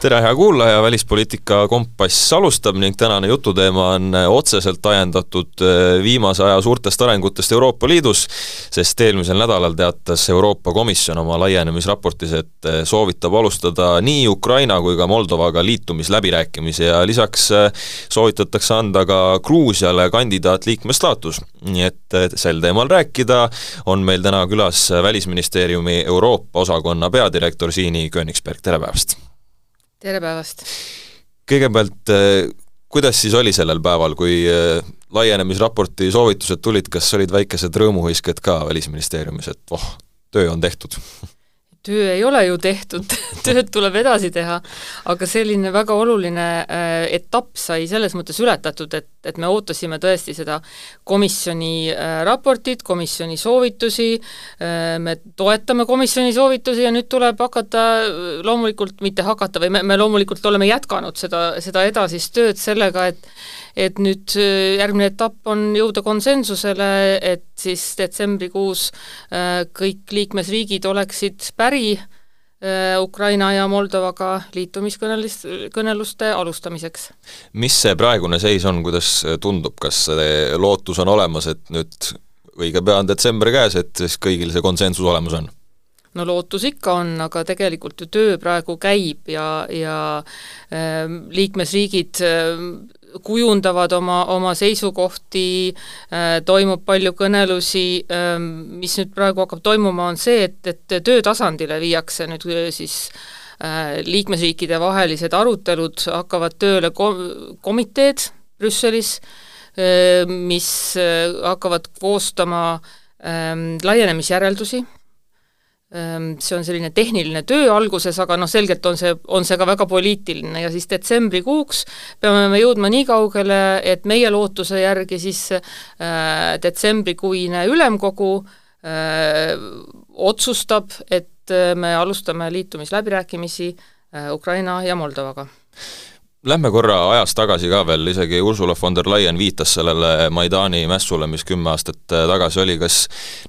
tere, hea kuulaja, Välispoliitika Kompass alustab ning tänane jututeema on otseselt ajendatud eh, viimase aja suurtest arengutest Euroopa Liidus, sest eelmisel nädalal teatas Euroopa Komisjon oma laienemisraportis, et eh, soovitab alustada nii Ukraina kui ka Moldovaga liitumisläbirääkimisi ja lisaks soovitatakse anda ka Gruusiale kandidaatliikme staatus. nii et sel teemal rääkida on meil täna külas Välisministeeriumi Euroopa osakonna peadirektor Siini Königsberg, tere päevast! Tere päevast! kõigepealt, äh, kuidas siis oli sellel päeval, kui äh, laienemisraporti soovitused tulid, kas olid väikesed rõõmuhõisked ka Välisministeeriumis, et voh, töö on tehtud töö ei ole ju tehtud tööd tuleb edasi teha, aga selline väga oluline äh, etapp sai selles mõttes ületatud, et, et me ootasime tõesti seda komisjoni äh, raportit, komisjoni soovitusi. Äh,, me toetame komisjoni soovitusi ja nüüd tuleb hakata äh, loomulikult, mitte hakata, või me, me loomulikult oleme jätkanud seda, seda edasist tööd sellega, et et nüüd järgmine etapp on jõuda konsensusele, et siis detsembrikuus kõik liikmesriigid oleksid päri äh, Ukraina ja Moldovaga liitumiskõnelist, kõneluste alustamiseks. mis see praegune seis on, kuidas tundub, kas lootus on olemas, et nüüd õige pea on detsember käes, et siis kõigil see konsensus olemas on? no lootus ikka on, aga tegelikult ju töö praegu käib ja, ja äh, liikmesriigid äh, kujundavad oma, oma seisukohti, äh, toimub palju kõnelusi, ähm, mis nüüd praegu hakkab toimuma, on see, et, et töötasandile viiakse nüüd äh, siis äh, liikmesriikide vahelised arutelud, hakkavad tööle ko-, komiteed Brüsselis, mis hakkavad koostama ähm, laienemisjäreldusi see on selline tehniline töö alguses, aga noh, selgelt on see, on see ka väga poliitiline ja siis detsembrikuuks peame me jõudma nii kaugele, et meie lootuse järgi siis äh, detsembrikuine ülemkogu äh, otsustab, et äh, me alustame liitumisläbirääkimisi äh, Ukraina ja Moldovaga Lähme korra ajas tagasi ka veel, isegi Ursula von der Leyen viitas sellele Maidani mässule, mis kümme aastat äh, tagasi oli, kas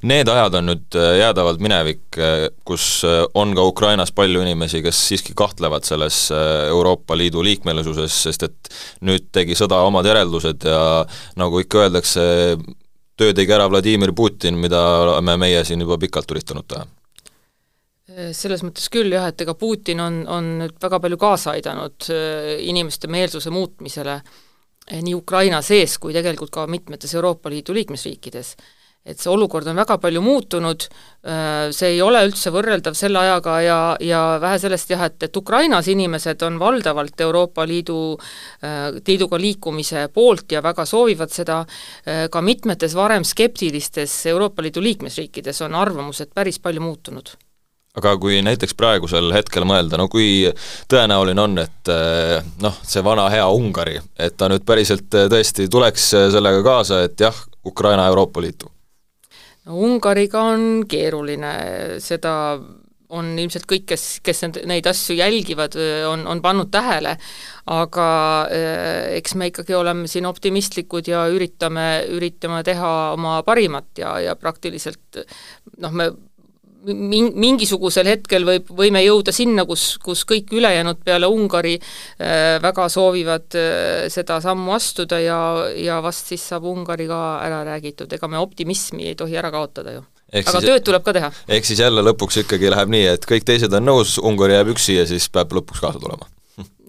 need ajad on nüüd äh, jäädavalt minevik, äh, kus on ka Ukrainas palju inimesi, kes siiski kahtlevad selles Euroopa Liidu liikmelisuses, sest et nüüd tegi sõda omad järeldused ja nagu ikka öeldakse, töö tegi ära Vladimir Putin, mida oleme meie siin juba pikalt üritanud teha selles mõttes küll jah, et ega Putin on, on nüüd väga palju kaasa aidanud äh, inimeste meelsuse muutmisele eh, nii Ukraina sees kui tegelikult ka mitmetes Euroopa Liidu liikmesriikides. et see olukord on väga palju muutunud, äh, see ei ole üldse võrreldav selle ajaga ja, ja vähe sellest jah, et, et Ukrainas inimesed on valdavalt Euroopa Liidu, äh, liiduga liikumise poolt ja väga soovivad seda, ka mitmetes varem skeptilistes Euroopa Liidu liikmesriikides on arvamused päris palju muutunud aga kui näiteks praegusel hetkel mõelda, no kui tõenäoline on, et eh, noh, see vana hea Ungari, et ta nüüd päriselt eh, tõesti tuleks eh, sellega kaasa, et jah, Ukraina Euroopa Liitu? no Ungariga on keeruline, seda on ilmselt kõik, kes, kes neid asju jälgivad, on, on pannud tähele, aga eks me ikkagi oleme siin optimistlikud ja üritame, üritame teha oma parimat ja, ja praktiliselt noh, me min-, mingisugusel hetkel võib, võime jõuda sinna, kus, kus kõik ülejäänud peale Ungari äh, väga soovivad äh, seda sammu astuda ja, ja vast siis saab Ungari ka ära räägitud, ega me optimismi ei tohi ära kaotada ju. Ehk aga siis, tööd tuleb ka teha. ehk siis jälle lõpuks ikkagi läheb nii, et kõik teised on nõus, Ungari jääb üksi ja siis peab lõpuks kaasa tulema?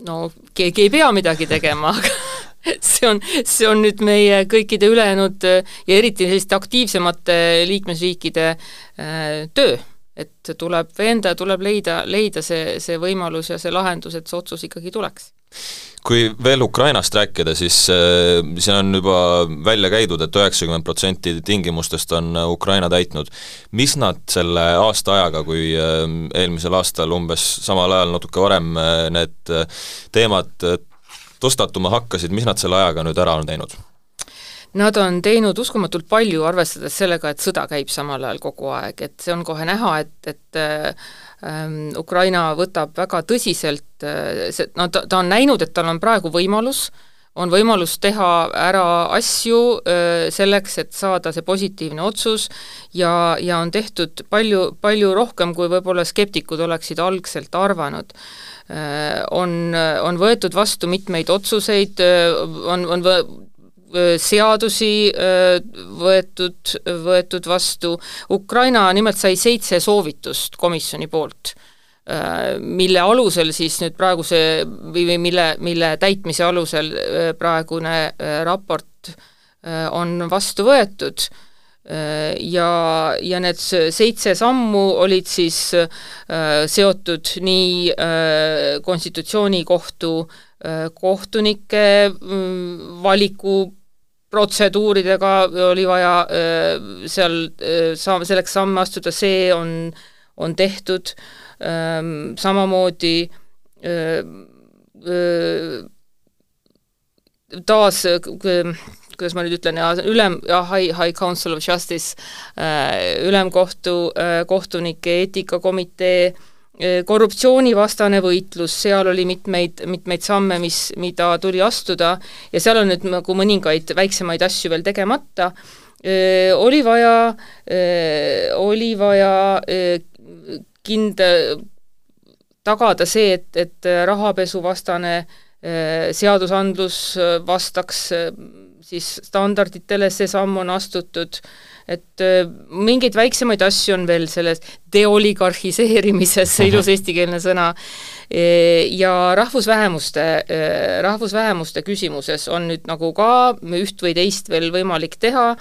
no keegi ei pea midagi tegema, aga see on, see on nüüd meie kõikide ülejäänud ja eriti selliste aktiivsemate liikmesriikide äh, töö, et tuleb veenda, tuleb leida, leida see, see võimalus ja see lahendus, et see otsus ikkagi tuleks kui veel Ukrainast rääkida, siis äh, siin on juba välja käidud et, et üheksakümmend protsenti tingimustest on Ukraina täitnud. mis nad selle aasta ajaga, kui äh, eelmisel aastal umbes samal ajal, natuke varem äh, need teemad tõstatuma hakkasid, mis nad selle ajaga nüüd ära on teinud? Nad on teinud uskumatult palju, arvestades sellega, et sõda käib samal ajal kogu aeg, et see on kohe näha, et, et ähm, Ukraina võtab väga tõsiselt äh, see, no ta, ta on näinud, et tal on praegu võimalus on võimalus teha ära asju selleks, et saada see positiivne otsus ja, ja on tehtud palju, palju rohkem, kui võib-olla skeptikud oleksid algselt arvanud. On, on võetud vastu mitmeid otsuseid, on, on seadusi võetud, võetud vastu, Ukraina nimelt sai seitse soovitust komisjoni poolt mille alusel siis nüüd praeguse või, või mille, mille täitmise alusel äh, praegune äh, raport on vastu võetud. Ja, ja need seitse sammu olid siis seotud nii konstitutsioonikohtu kohtunike mm, valiku protseduuridega oli vaja seal saam-, selleks samme astuda, see on, on tehtud. äh, samamoodi taas kuidas ma nüüd ütlen, ülem, High, High Council of Justice, ülemkohtu kohtunike eetikakomitee, korruptsioonivastane võitlus, seal oli mitmeid, mitmeid samme, mis, mida tuli astuda ja seal on nüüd nagu mõningaid väiksemaid asju veel tegemata, oli vaja, oli vaja kindel, tagada see, et, et rahapesuvastane äh, seadusandlus äh, vastaks äh, siis standarditele, see samm on astutud, et mingeid väiksemaid asju on veel selles deoligarhiseerimises, see ilus eestikeelne sõna, ja rahvusvähemuste, rahvusvähemuste küsimuses on nüüd nagu ka üht või teist veel võimalik teha,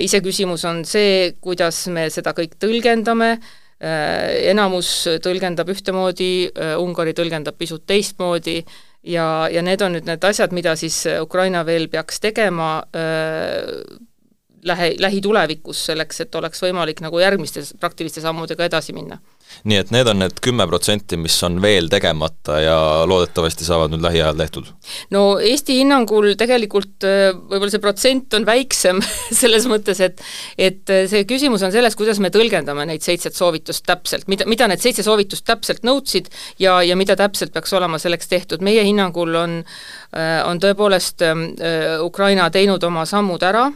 iseküsimus on see, kuidas me seda kõik tõlgendame, enamus tõlgendab ühtemoodi, äh, Ungari tõlgendab pisut teistmoodi ja, ja need on nüüd need asjad, mida siis Ukraina veel peaks tegema äh, lähe, lähitulevikus, selleks et oleks võimalik nagu järgmiste praktiliste sammudega edasi minna nii et need on need kümme protsenti, mis on veel tegemata ja loodetavasti saavad nüüd lähiajal tehtud? no Eesti hinnangul tegelikult äh, võib-olla see protsent on väiksem selles mõttes, et et äh, see küsimus on selles, kuidas me tõlgendame neid seitset soovitust täpselt, mida, mida need seitse soovitust täpselt nõudsid ja, ja mida täpselt peaks olema selleks tehtud, meie hinnangul on äh, on tõepoolest Ukraina teinud oma sammud ära,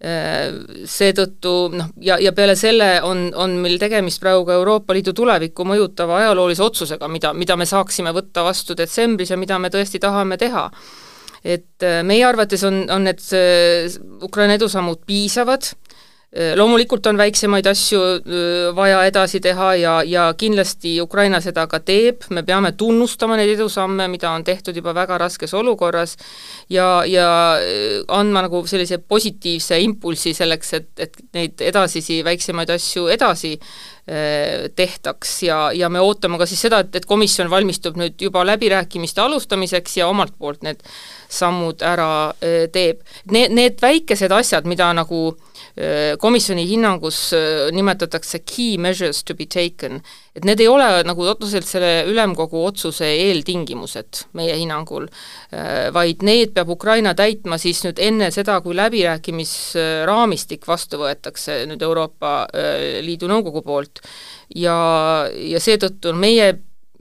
seetõttu noh, ja, ja peale selle on, on meil tegemist praegu ka Euroopa Liidu tulevikku mõjutava ajaloolise otsusega, mida, mida me saaksime võtta vastu detsembris ja mida me tõesti tahame teha. et äh, meie arvates on, on need äh, Ukraina edusammud piisavad, Äh, loomulikult on väiksemaid asju äh, vaja edasi teha ja, ja kindlasti Ukraina seda ka teeb, me peame tunnustama neid edusamme, mida on tehtud juba väga raskes olukorras ja, ja äh, andma nagu sellise positiivse impulsi selleks, et, et neid edasisi väiksemaid asju edasi tehtaks ja, ja me ootame ka siis seda, et, et komisjon valmistub nüüd juba läbirääkimiste alustamiseks ja omalt poolt need sammud ära teeb. Need, need väikesed asjad, mida nagu äh, komisjoni hinnangus nimetatakse key measures to be taken, et need ei ole nagu otseselt selle ülemkogu otsuse eeltingimused meie hinnangul, vaid need peab Ukraina täitma siis nüüd enne seda, kui läbirääkimisraamistik vastu võetakse nüüd Euroopa Liidu Nõukogu poolt. ja, ja seetõttu on meie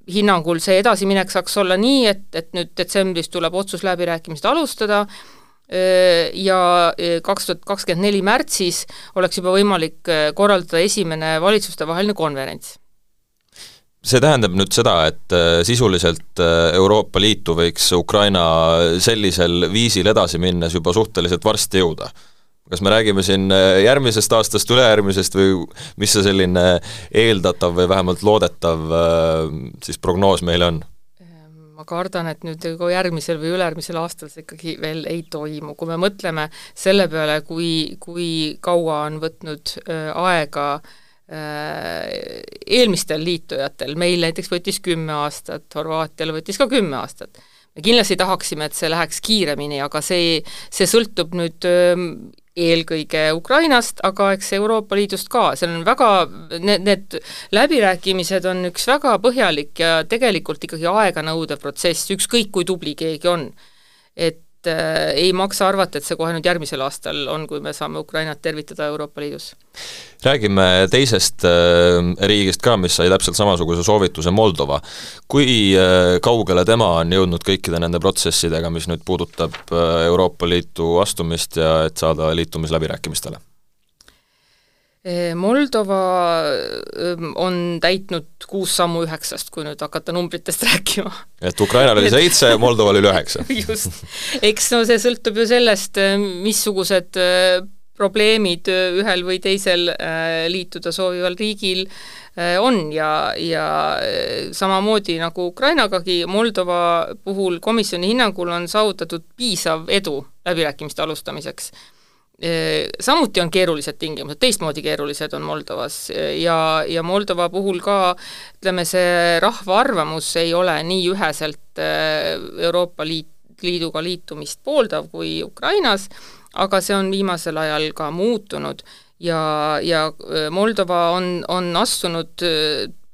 hinnangul see edasiminek saaks olla nii, et, et nüüd detsembris tuleb otsus läbirääkimist alustada, ja kaks tuhat kakskümmend neli märtsis oleks juba võimalik korraldada esimene valitsustevaheline konverents see tähendab nüüd seda, et sisuliselt Euroopa Liitu võiks Ukraina sellisel viisil edasi minnes juba suhteliselt varsti jõuda? kas me räägime siin järgmisest aastast, ülejärgmisest või mis see selline eeldatav või vähemalt loodetav siis prognoos meil on? Ma kardan, et nüüd järgmisel või ülejärgmisel aastal see ikkagi veel ei toimu, kui me mõtleme selle peale, kui, kui kaua on võtnud äh, aega äh, eelmistel liitujatel, meil näiteks võttis kümme aastat, Horvaatial võttis ka kümme aastat. me kindlasti tahaksime, et see läheks kiiremini, aga see, see sõltub nüüd ähm, eelkõige Ukrainast, aga eks Euroopa Liidust ka, seal on väga, need, need läbirääkimised on üks väga põhjalik ja tegelikult ikkagi aeganõudev protsess, ükskõik kui tubli keegi on. Et äh, ei maksa arvata, et see kohe nüüd järgmisel aastal on, kui me saame Ukrainat tervitada Euroopa Liidus. räägime teisest äh, riigist ka, mis sai täpselt samasuguse soovituse, Moldova. kui äh, kaugele tema on jõudnud kõikide nende protsessidega, mis nüüd puudutab äh, Euroopa Liitu astumist ja et saada liitumisläbirääkimistele? Moldova on täitnud kuus sammu üheksast, kui nüüd hakata numbritest rääkima. et Ukrainal oli seitse ja Moldoval oli üheksa. Just, eks no see sõltub ju sellest, missugused probleemid ühel või teisel liituda soovival riigil on. Ja, ja samamoodi nagu Ukrainagagi, Moldova puhul komisjoni hinnangul on saavutatud piisav edu läbirääkimiste alustamiseks samuti on keerulised tingimused, teistmoodi keerulised on Moldovas. Ja, ja Moldova puhul ka ütleme, see rahva arvamus ei ole nii üheselt Euroopa Liit, Liiduga liitumist pooldav kui Ukrainas, aga see on viimasel ajal ka muutunud. Ja, ja Moldova on, on astunud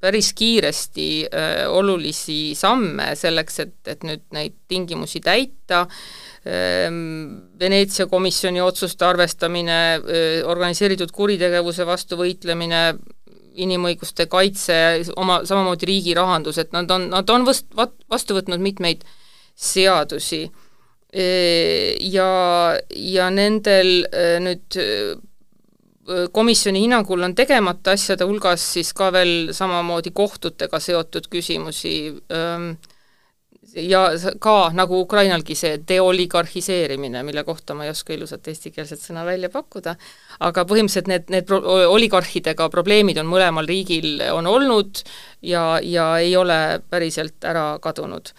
päris kiiresti äh, olulisi samme selleks, et, et nüüd neid tingimusi täita. äh,, Veneetsia komisjoni otsuste arvestamine, organiseeritud kuritegevuse vastu võitlemine, inimõiguste kaitse, oma, samamoodi riigi rahandus, et nad on, nad on vast-, vastu võtnud mitmeid seadusi. Ja, ja nendel nüüd komisjoni hinnangul on tegemata asjade hulgas siis ka veel samamoodi kohtutega seotud küsimusi äh,, ja ka nagu Ukrainalgi see deoligarhiseerimine, mille kohta ma ei oska ilusat eestikeelset sõna välja pakkuda, aga põhimõtteliselt need, need pro-, oligarhidega probleemid on mõlemal riigil, on olnud ja, ja ei ole päriselt ära kadunud.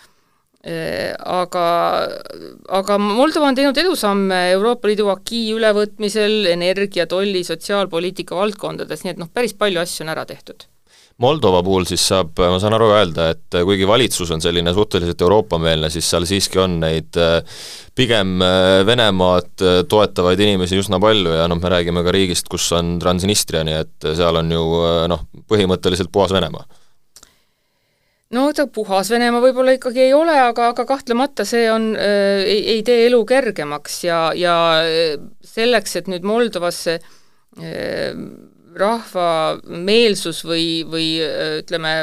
Aga, aga Moldova on teinud edusamme Euroopa Liidu aki ülevõtmisel energia, tolli, sotsiaalpoliitika valdkondades, nii et noh, päris palju asju on ära tehtud Moldova puhul siis saab, ma saan aru, öelda, et kuigi valitsus on selline suhteliselt Euroopa-meelne, siis seal siiski on neid äh, pigem äh, Venemaad äh, toetavaid inimesi üsna palju ja noh, me räägime ka riigist, kus on Transnistria, nii et seal on ju noh, põhimõtteliselt puhas Venemaa. No ta puhas Venemaa võib-olla ikkagi ei ole, aga, aga kahtlemata see on äh,, ei, ei tee elu kergemaks ja, ja selleks, et nüüd Moldovasse äh, rahva meelsus või, või ütleme,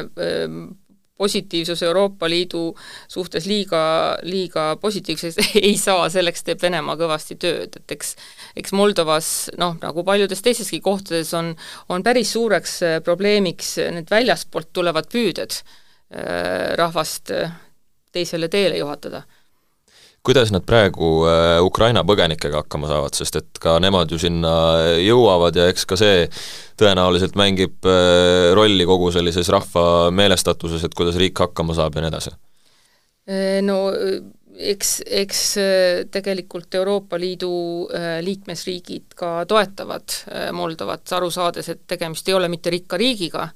positiivsus Euroopa Liidu suhtes liiga, liiga positiivseks ei saa, selleks teeb Venemaa kõvasti tööd, et eks eks Moldovas noh, nagu paljudes teisteski kohtades on, on päris suureks probleemiks need väljaspoolt tulevad püüded rahvast teisele teele juhatada kuidas nad praegu äh, Ukraina põgenikega hakkama saavad, sest et ka nemad ju sinna jõuavad ja eks ka see tõenäoliselt mängib äh, rolli kogu sellises rahva meelestatuses, et kuidas riik hakkama saab ja nii edasi? Äh, no eks, eks tegelikult Euroopa Liidu liikmesriigid ka toetavad Moldovat, aru saades, et tegemist ei ole mitte rikka riigiga,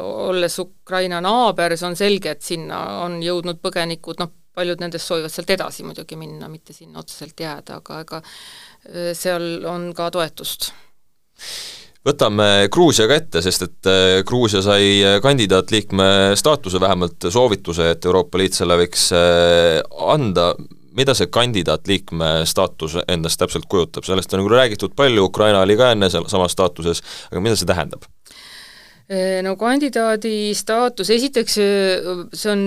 olles Ukraina naaber, see on selge, et sinna on jõudnud põgenikud, noh, paljud nendest soovivad sealt edasi muidugi minna, mitte sinna otseselt jääda, aga ega äh, seal on ka toetust. Võtame Gruusia ka ette, sest et äh, Gruusia sai äh, kandidaatriikme staatuse, vähemalt soovituse, et Euroopa Liit selle võiks anda, mida see kandidaatriikme staatus endast täpselt kujutab, sellest on nagu räägitud palju, Ukraina oli ka enne seal samas staatuses, aga mida see tähendab? no kandidaadi staatus, esiteks see on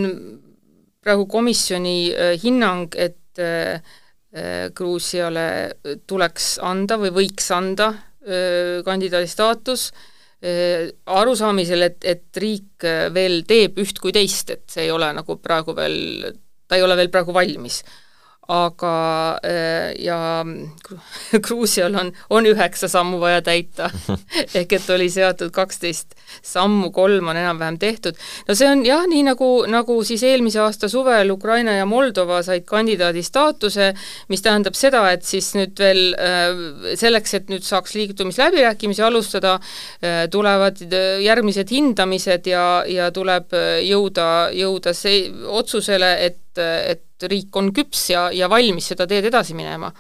praegu komisjoni äh, hinnang, et äh, äh, Gruusiale tuleks anda või võiks anda kandidaadi staatus, arusaamisel, et, et riik veel teeb üht kui teist, et see ei ole nagu praegu veel, ta ei ole veel praegu valmis aga äh, ja Gruusial on, on üheksa sammu vaja täita ehk et oli seatud kaksteist sammu, kolm on enam-vähem tehtud. no see on jah, nii nagu, nagu siis eelmise aasta suvel Ukraina ja Moldova said kandidaadi staatuse, mis tähendab seda, et siis nüüd veel äh, selleks, et nüüd saaks liitumisläbirääkimisi alustada, äh, tulevad järgmised hindamised ja, ja tuleb jõuda, jõuda see otsusele, et, et et riik on küps ja, ja valmis seda teed edasi minema.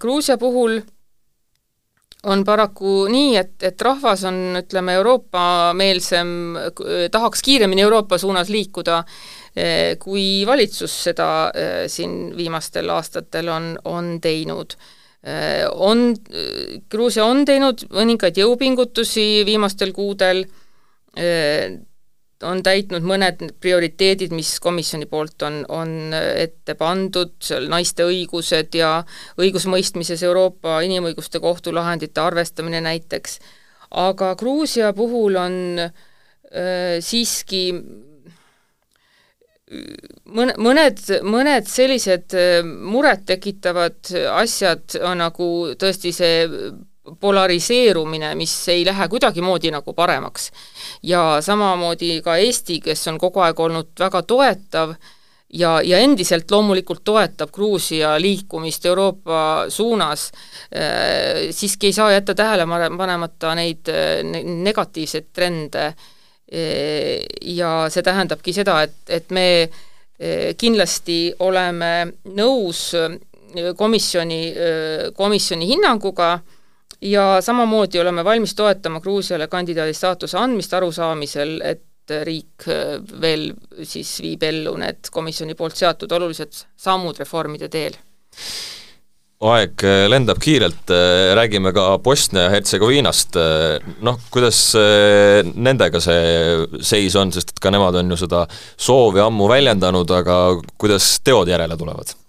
Gruusia puhul on paraku nii, et, et rahvas on, ütleme, Euroopa-meelsem, tahaks kiiremini Euroopa suunas liikuda, kui valitsus seda siin viimastel aastatel on, on teinud on, Gruusia on teinud mõningaid jõupingutusi viimastel kuudel, on täitnud mõned prioriteedid, mis komisjoni poolt on, on ette pandud, seal naiste õigused ja õigusmõistmises Euroopa Inimõiguste Kohtu lahendite arvestamine näiteks, aga Gruusia puhul on äh, siiski mõne, mõned, mõned sellised murettekitavad asjad on nagu tõesti see polariseerumine, mis ei lähe kuidagimoodi nagu paremaks. ja samamoodi ka Eesti, kes on kogu aeg olnud väga toetav ja, ja endiselt loomulikult toetab Gruusia liikumist Euroopa suunas äh,, siiski ei saa jätta tähele panemata neid ne negatiivseid trende äh, ja see tähendabki seda, et, et me äh, kindlasti oleme nõus komisjoni, komisjoni hinnanguga, ja samamoodi oleme valmis toetama Gruusiale kandidaadi staatuse andmist arusaamisel, et riik äh, veel siis viib ellu need komisjoni poolt seatud olulised sammud reformide teel aeg äh, lendab kiirelt, äh, räägime ka Bosnia-Hertsegoviinast, noh, kuidas nendega see seis on, sest et ka nemad on ju seda soovi ammu väljendanud, aga kuidas teod järele tulevad?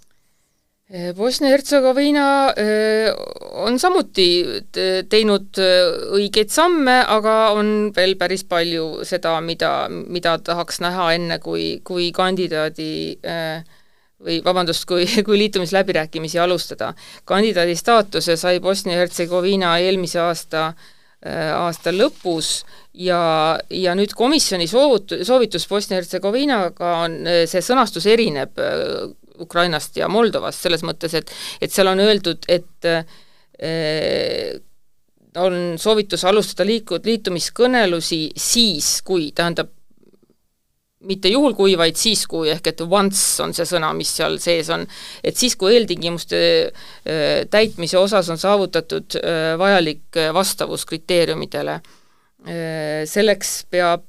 Bosnia-Hertsegoviina on samuti teinud õigeid samme, aga on veel päris palju seda, mida, mida tahaks näha enne, kui, kui kandidaadi või vabandust, kui, kui liitumisläbirääkimisi alustada. kandidaadi staatuse sai Bosnia-Hertsegoviina eelmise aasta aasta lõpus ja, ja nüüd komisjoni soovut-, soovitus Bosnia-Hertsegoviinaga on, see sõnastus erineb Ukrainast ja Moldovast, selles mõttes, et et seal on öeldud, et äh, on soovitus alustada liiku-, liitumiskõnelusi siis, kui, tähendab, mitte juhul kui, vaid siis, kui, ehk et once on see sõna, mis seal sees on, et siis, kui eeltingimuste äh, täitmise osas on saavutatud äh, vajalik vastavus kriteeriumidele, selleks peab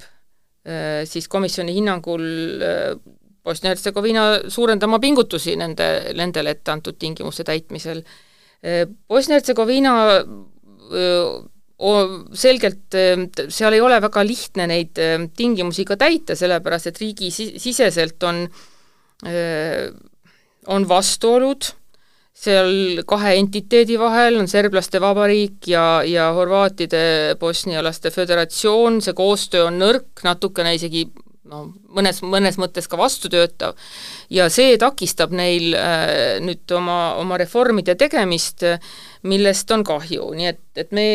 siis komisjoni hinnangul Bosnia-Hertsegoviina suurendama pingutusi nende, nendele ette antud tingimuste täitmisel. Bosnia-Hertsegoviina selgelt seal ei ole väga lihtne neid tingimusi ka täita, sellepärast et riigi siseselt on, on vastuolud, seal kahe entiteedi vahel on serblaste vabariik ja, ja horvaatide bosnialaste föderatsioon, see koostöö on nõrk, natukene isegi no mõnes, mõnes mõttes ka vastutöötav. Ja see takistab neil äh, nüüd oma, oma reformide tegemist, millest on kahju, nii et, et me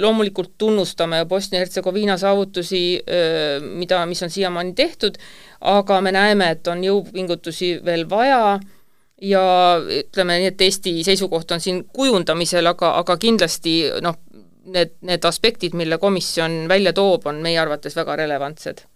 loomulikult tunnustame Bosnia-Hertsegoviina saavutusi, äh, mida, mis on siiamaani tehtud, aga me näeme, et on jõupingutusi veel vaja ja ütleme nii, et Eesti seisukoht on siin kujundamisel, aga, aga kindlasti noh, need, need aspektid, mille komisjon välja toob, on meie arvates väga relevantsed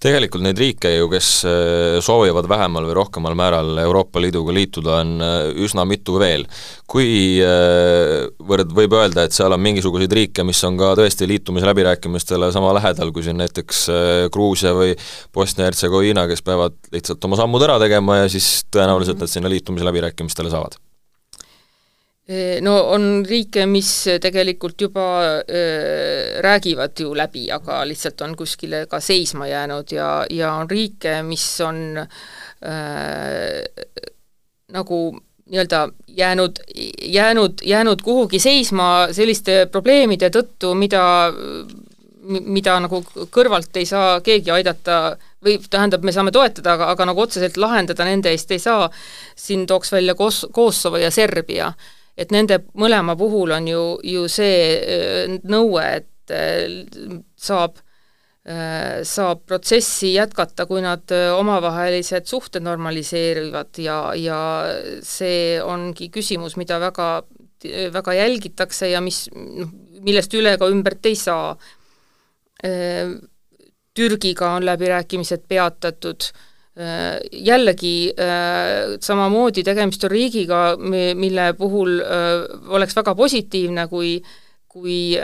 tegelikult neid riike ju, kes äh, soovivad vähemal või rohkemal määral Euroopa Liiduga liituda, on äh, üsna mitu veel. kuivõrd äh, võib öelda, et seal on mingisuguseid riike, mis on ka tõesti liitumisläbirääkimistele sama lähedal, kui siin näiteks Gruusia või Bosnia-Hertsegoviina, kes peavad lihtsalt oma sammud ära tegema ja siis tõenäoliselt nad sinna liitumisläbirääkimistele saavad? No on riike, mis tegelikult juba äh, räägivad ju läbi, aga lihtsalt on kuskile ka seisma jäänud ja, ja on riike, mis on äh, nagu nii-öelda jäänud, jäänud, jäänud kuhugi seisma selliste probleemide tõttu, mida mida nagu kõrvalt ei saa keegi aidata või tähendab, me saame toetada, aga, aga nagu otseselt lahendada nende eest ei saa, siin tooks välja Kos-, Kosovo ja Serbia et nende mõlema puhul on ju, ju see äh, nõue, et äh, saab, äh, saab protsessi jätkata, kui nad omavahelised suhted normaliseerivad ja, ja see ongi küsimus, mida väga, väga jälgitakse ja mis, noh, millest üle ega ümbert ei saa. Türgiga on läbirääkimised peatatud jällegi äh, samamoodi tegemist on riigiga, mille puhul äh, oleks väga positiivne, kui kui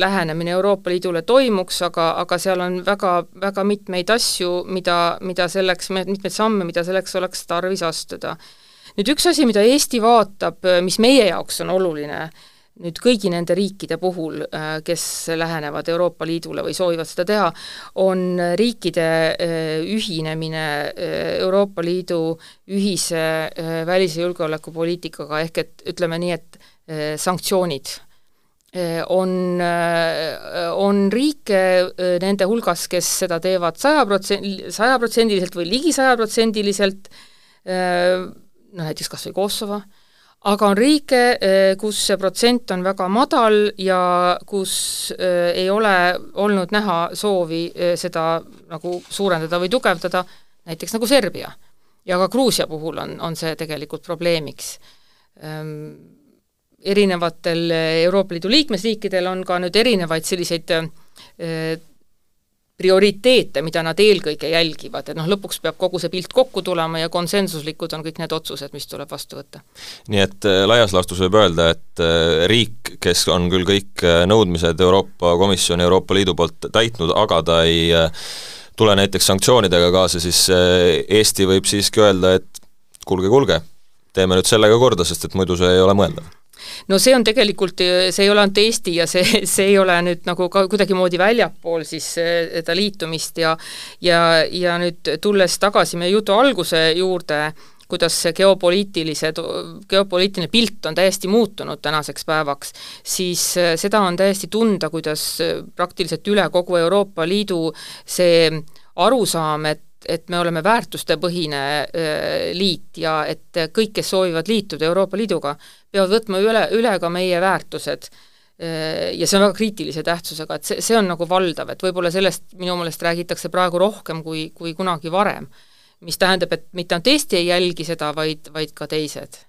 lähenemine Euroopa Liidule toimuks, aga, aga seal on väga, väga mitmeid asju, mida, mida selleks, mitmeid samme, mida selleks oleks tarvis astuda. nüüd üks asi, mida Eesti vaatab, mis meie jaoks on oluline, nüüd kõigi nende riikide puhul, äh, kes lähenevad Euroopa Liidule või soovivad seda teha, on riikide äh, ühinemine äh, Euroopa Liidu ühise välis- ja julgeolekupoliitikaga, ehk et ütleme nii, et sanktsioonid on, on riike nende hulgas, kes seda teevad saja protsent-, sajaprotsendiliselt või ligi sajaprotsendiliselt, noh näiteks kas või Kosovo, aga on riike, eh, kus see protsent on väga madal ja kus eh, ei ole olnud näha soovi eh, seda nagu suurendada või tugevdada, näiteks nagu Serbia. ja ka Gruusia puhul on, on see tegelikult probleemiks. Ehm, erinevatel Euroopa Liidu liikmesriikidel on ka nüüd erinevaid selliseid prioriteete, mida nad eelkõige jälgivad, et noh, lõpuks peab kogu see pilt kokku tulema ja konsensuslikud on kõik need otsused, mis tuleb vastu võtta. nii et äh, laias laastus võib öelda, et äh, riik, kes on küll kõik äh, nõudmised Euroopa Komisjoni, Euroopa Liidu poolt täitnud, aga ta ei tule näiteks sanktsioonidega kaasa, siis Eesti võib siiski öelda, et kuulge, kuulge, teeme nüüd sellega korda, sest et muidu see ei ole mõeldav no see on tegelikult, see ei ole ainult Eesti ja see, see ei ole nüüd nagu ka kuidagimoodi väljapool siis seda liitumist ja ja, ja nüüd tulles tagasi meie jutu alguse juurde, kuidas see geopoliitilised, geopoliitiline pilt on täiesti muutunud tänaseks päevaks, siis seda on täiesti tunda, kuidas praktiliselt üle kogu Euroopa Liidu see arusaam, et et me oleme väärtustepõhine liit ja et kõik, kes soovivad liituda Euroopa Liiduga, peavad võtma üle, üle ka meie väärtused ja see on väga kriitilise tähtsusega, et see, see on nagu valdav, et võib-olla sellest minu meelest räägitakse praegu rohkem kui, kui kunagi varem. mis tähendab, et mitte ainult Eesti ei jälgi seda, vaid, vaid ka teised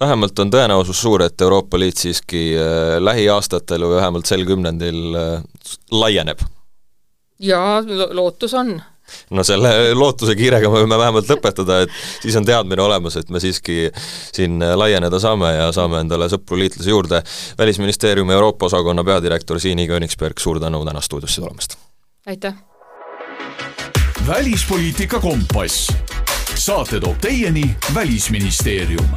vähemalt on tõenäosus suur, et Euroopa Liit siiski äh, lähiaastatel või vähemalt sel kümnendil äh, laieneb. jaa, lootus on no selle lootuse kiirega me võime vähemalt lõpetada, et siis on teadmine olemas, et me siiski siin laieneda saame ja saame endale sõpru-liitlasi juurde. välisministeeriumi Euroopa osakonna peadirektor Siini Königsberg, suur tänu täna stuudiosse tulemast! aitäh! välispoliitika kompass. saate toob teieni Välisministeerium